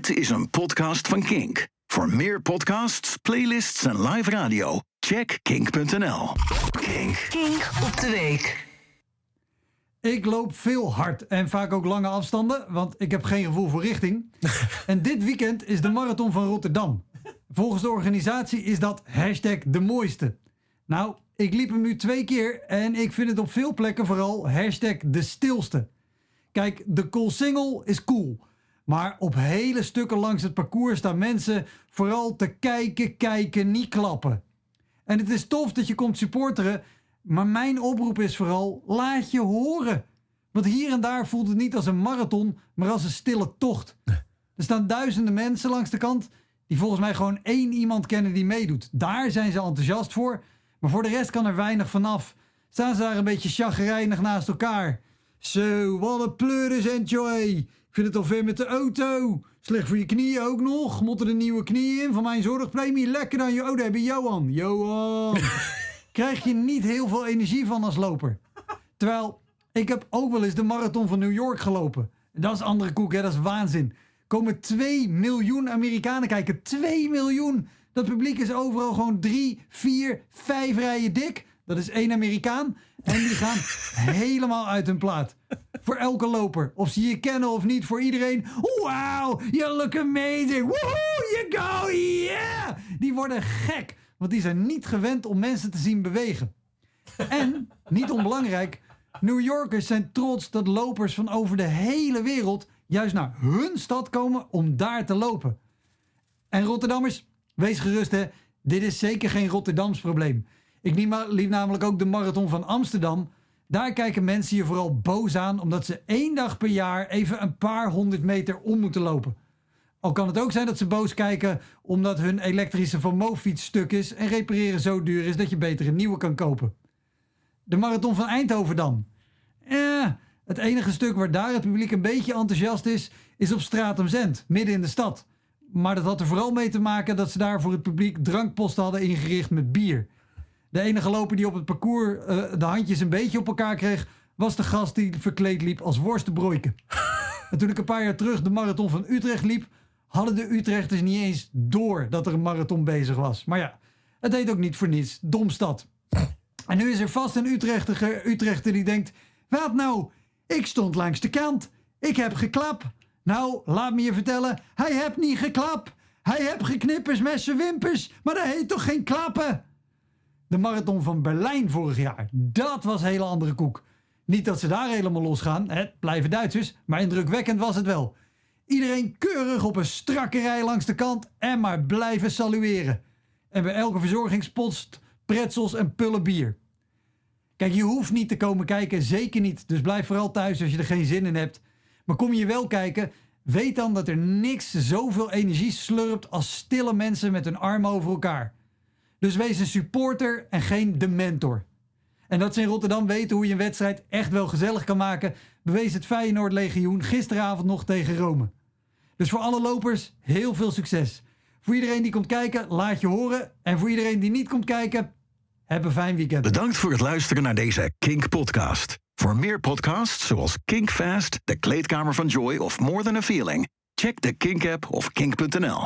Dit is een podcast van Kink. Voor meer podcasts, playlists en live radio, check kink.nl. Kink. Kink op de week. Ik loop veel hard en vaak ook lange afstanden, want ik heb geen gevoel voor richting. en dit weekend is de Marathon van Rotterdam. Volgens de organisatie is dat hashtag de mooiste. Nou, ik liep hem nu twee keer en ik vind het op veel plekken vooral hashtag de stilste. Kijk, de Single is cool. Maar op hele stukken langs het parcours staan mensen vooral te kijken, kijken, niet klappen. En het is tof dat je komt supporteren, maar mijn oproep is vooral: laat je horen. Want hier en daar voelt het niet als een marathon, maar als een stille tocht. Er staan duizenden mensen langs de kant die volgens mij gewoon één iemand kennen die meedoet. Daar zijn ze enthousiast voor, maar voor de rest kan er weinig vanaf. Staan ze daar een beetje chagrijnig naast elkaar. Zo, wat een pleuris enjoy. Ik vind het al ver met de auto. Slecht voor je knieën ook nog. Moeten er nieuwe knieën in van mijn zorgpremie. Lekker dan je. Oh, daar heb je Johan. Johan. Krijg je niet heel veel energie van als loper. Terwijl, ik heb ook wel eens de marathon van New York gelopen. Dat is andere koek, hè? dat is waanzin. Komen 2 miljoen Amerikanen kijken. 2 miljoen. Dat publiek is overal gewoon 3, 4, 5 rijen dik. Dat is één Amerikaan. En die gaan helemaal uit hun plaat. Voor elke loper. Of ze je kennen of niet. Voor iedereen. Wow, you look amazing. Woohoo, you go, yeah. Die worden gek. Want die zijn niet gewend om mensen te zien bewegen. En, niet onbelangrijk, New Yorkers zijn trots dat lopers van over de hele wereld juist naar hun stad komen om daar te lopen. En Rotterdammers, wees gerust hè, dit is zeker geen Rotterdams probleem. Ik liep namelijk ook de marathon van Amsterdam. Daar kijken mensen je vooral boos aan omdat ze één dag per jaar even een paar honderd meter om moeten lopen. Al kan het ook zijn dat ze boos kijken omdat hun elektrische Van stuk is en repareren zo duur is dat je beter een nieuwe kan kopen. De marathon van Eindhoven dan? Eh, het enige stuk waar daar het publiek een beetje enthousiast is, is op Straat om Zend, midden in de stad. Maar dat had er vooral mee te maken dat ze daar voor het publiek drankposten hadden ingericht met bier. De enige loper die op het parcours uh, de handjes een beetje op elkaar kreeg, was de gast die verkleed liep als worstenbroike. en toen ik een paar jaar terug de marathon van Utrecht liep, hadden de Utrechters niet eens door dat er een marathon bezig was. Maar ja, het deed ook niet voor niets. Domstad. En nu is er vast een Utrechter, Utrechter die denkt: Wat nou? Ik stond langs de kant. Ik heb geklap. Nou, laat me je vertellen: hij hebt niet geklap. Hij hebt geknippers met zijn wimpers, maar dat heet toch geen klappen? De marathon van Berlijn vorig jaar. Dat was een hele andere koek. Niet dat ze daar helemaal losgaan, het blijven Duitsers, maar indrukwekkend was het wel. Iedereen keurig op een strakke rij langs de kant en maar blijven salueren. En bij elke verzorgingspost pretzels en pullen bier. Kijk, je hoeft niet te komen kijken, zeker niet. Dus blijf vooral thuis als je er geen zin in hebt. Maar kom je wel kijken, weet dan dat er niks zoveel energie slurpt als stille mensen met hun armen over elkaar. Dus wees een supporter en geen de mentor. En dat ze in Rotterdam weten hoe je een wedstrijd echt wel gezellig kan maken, bewees het Feyenoord Legioen gisteravond nog tegen Rome. Dus voor alle lopers heel veel succes. Voor iedereen die komt kijken, laat je horen. En voor iedereen die niet komt kijken, heb een fijn weekend. Bedankt voor het luisteren naar deze Kink podcast. Voor meer podcasts zoals Kink Fast, De Kleedkamer van Joy of More Than a Feeling, check de Kink app of kink.nl.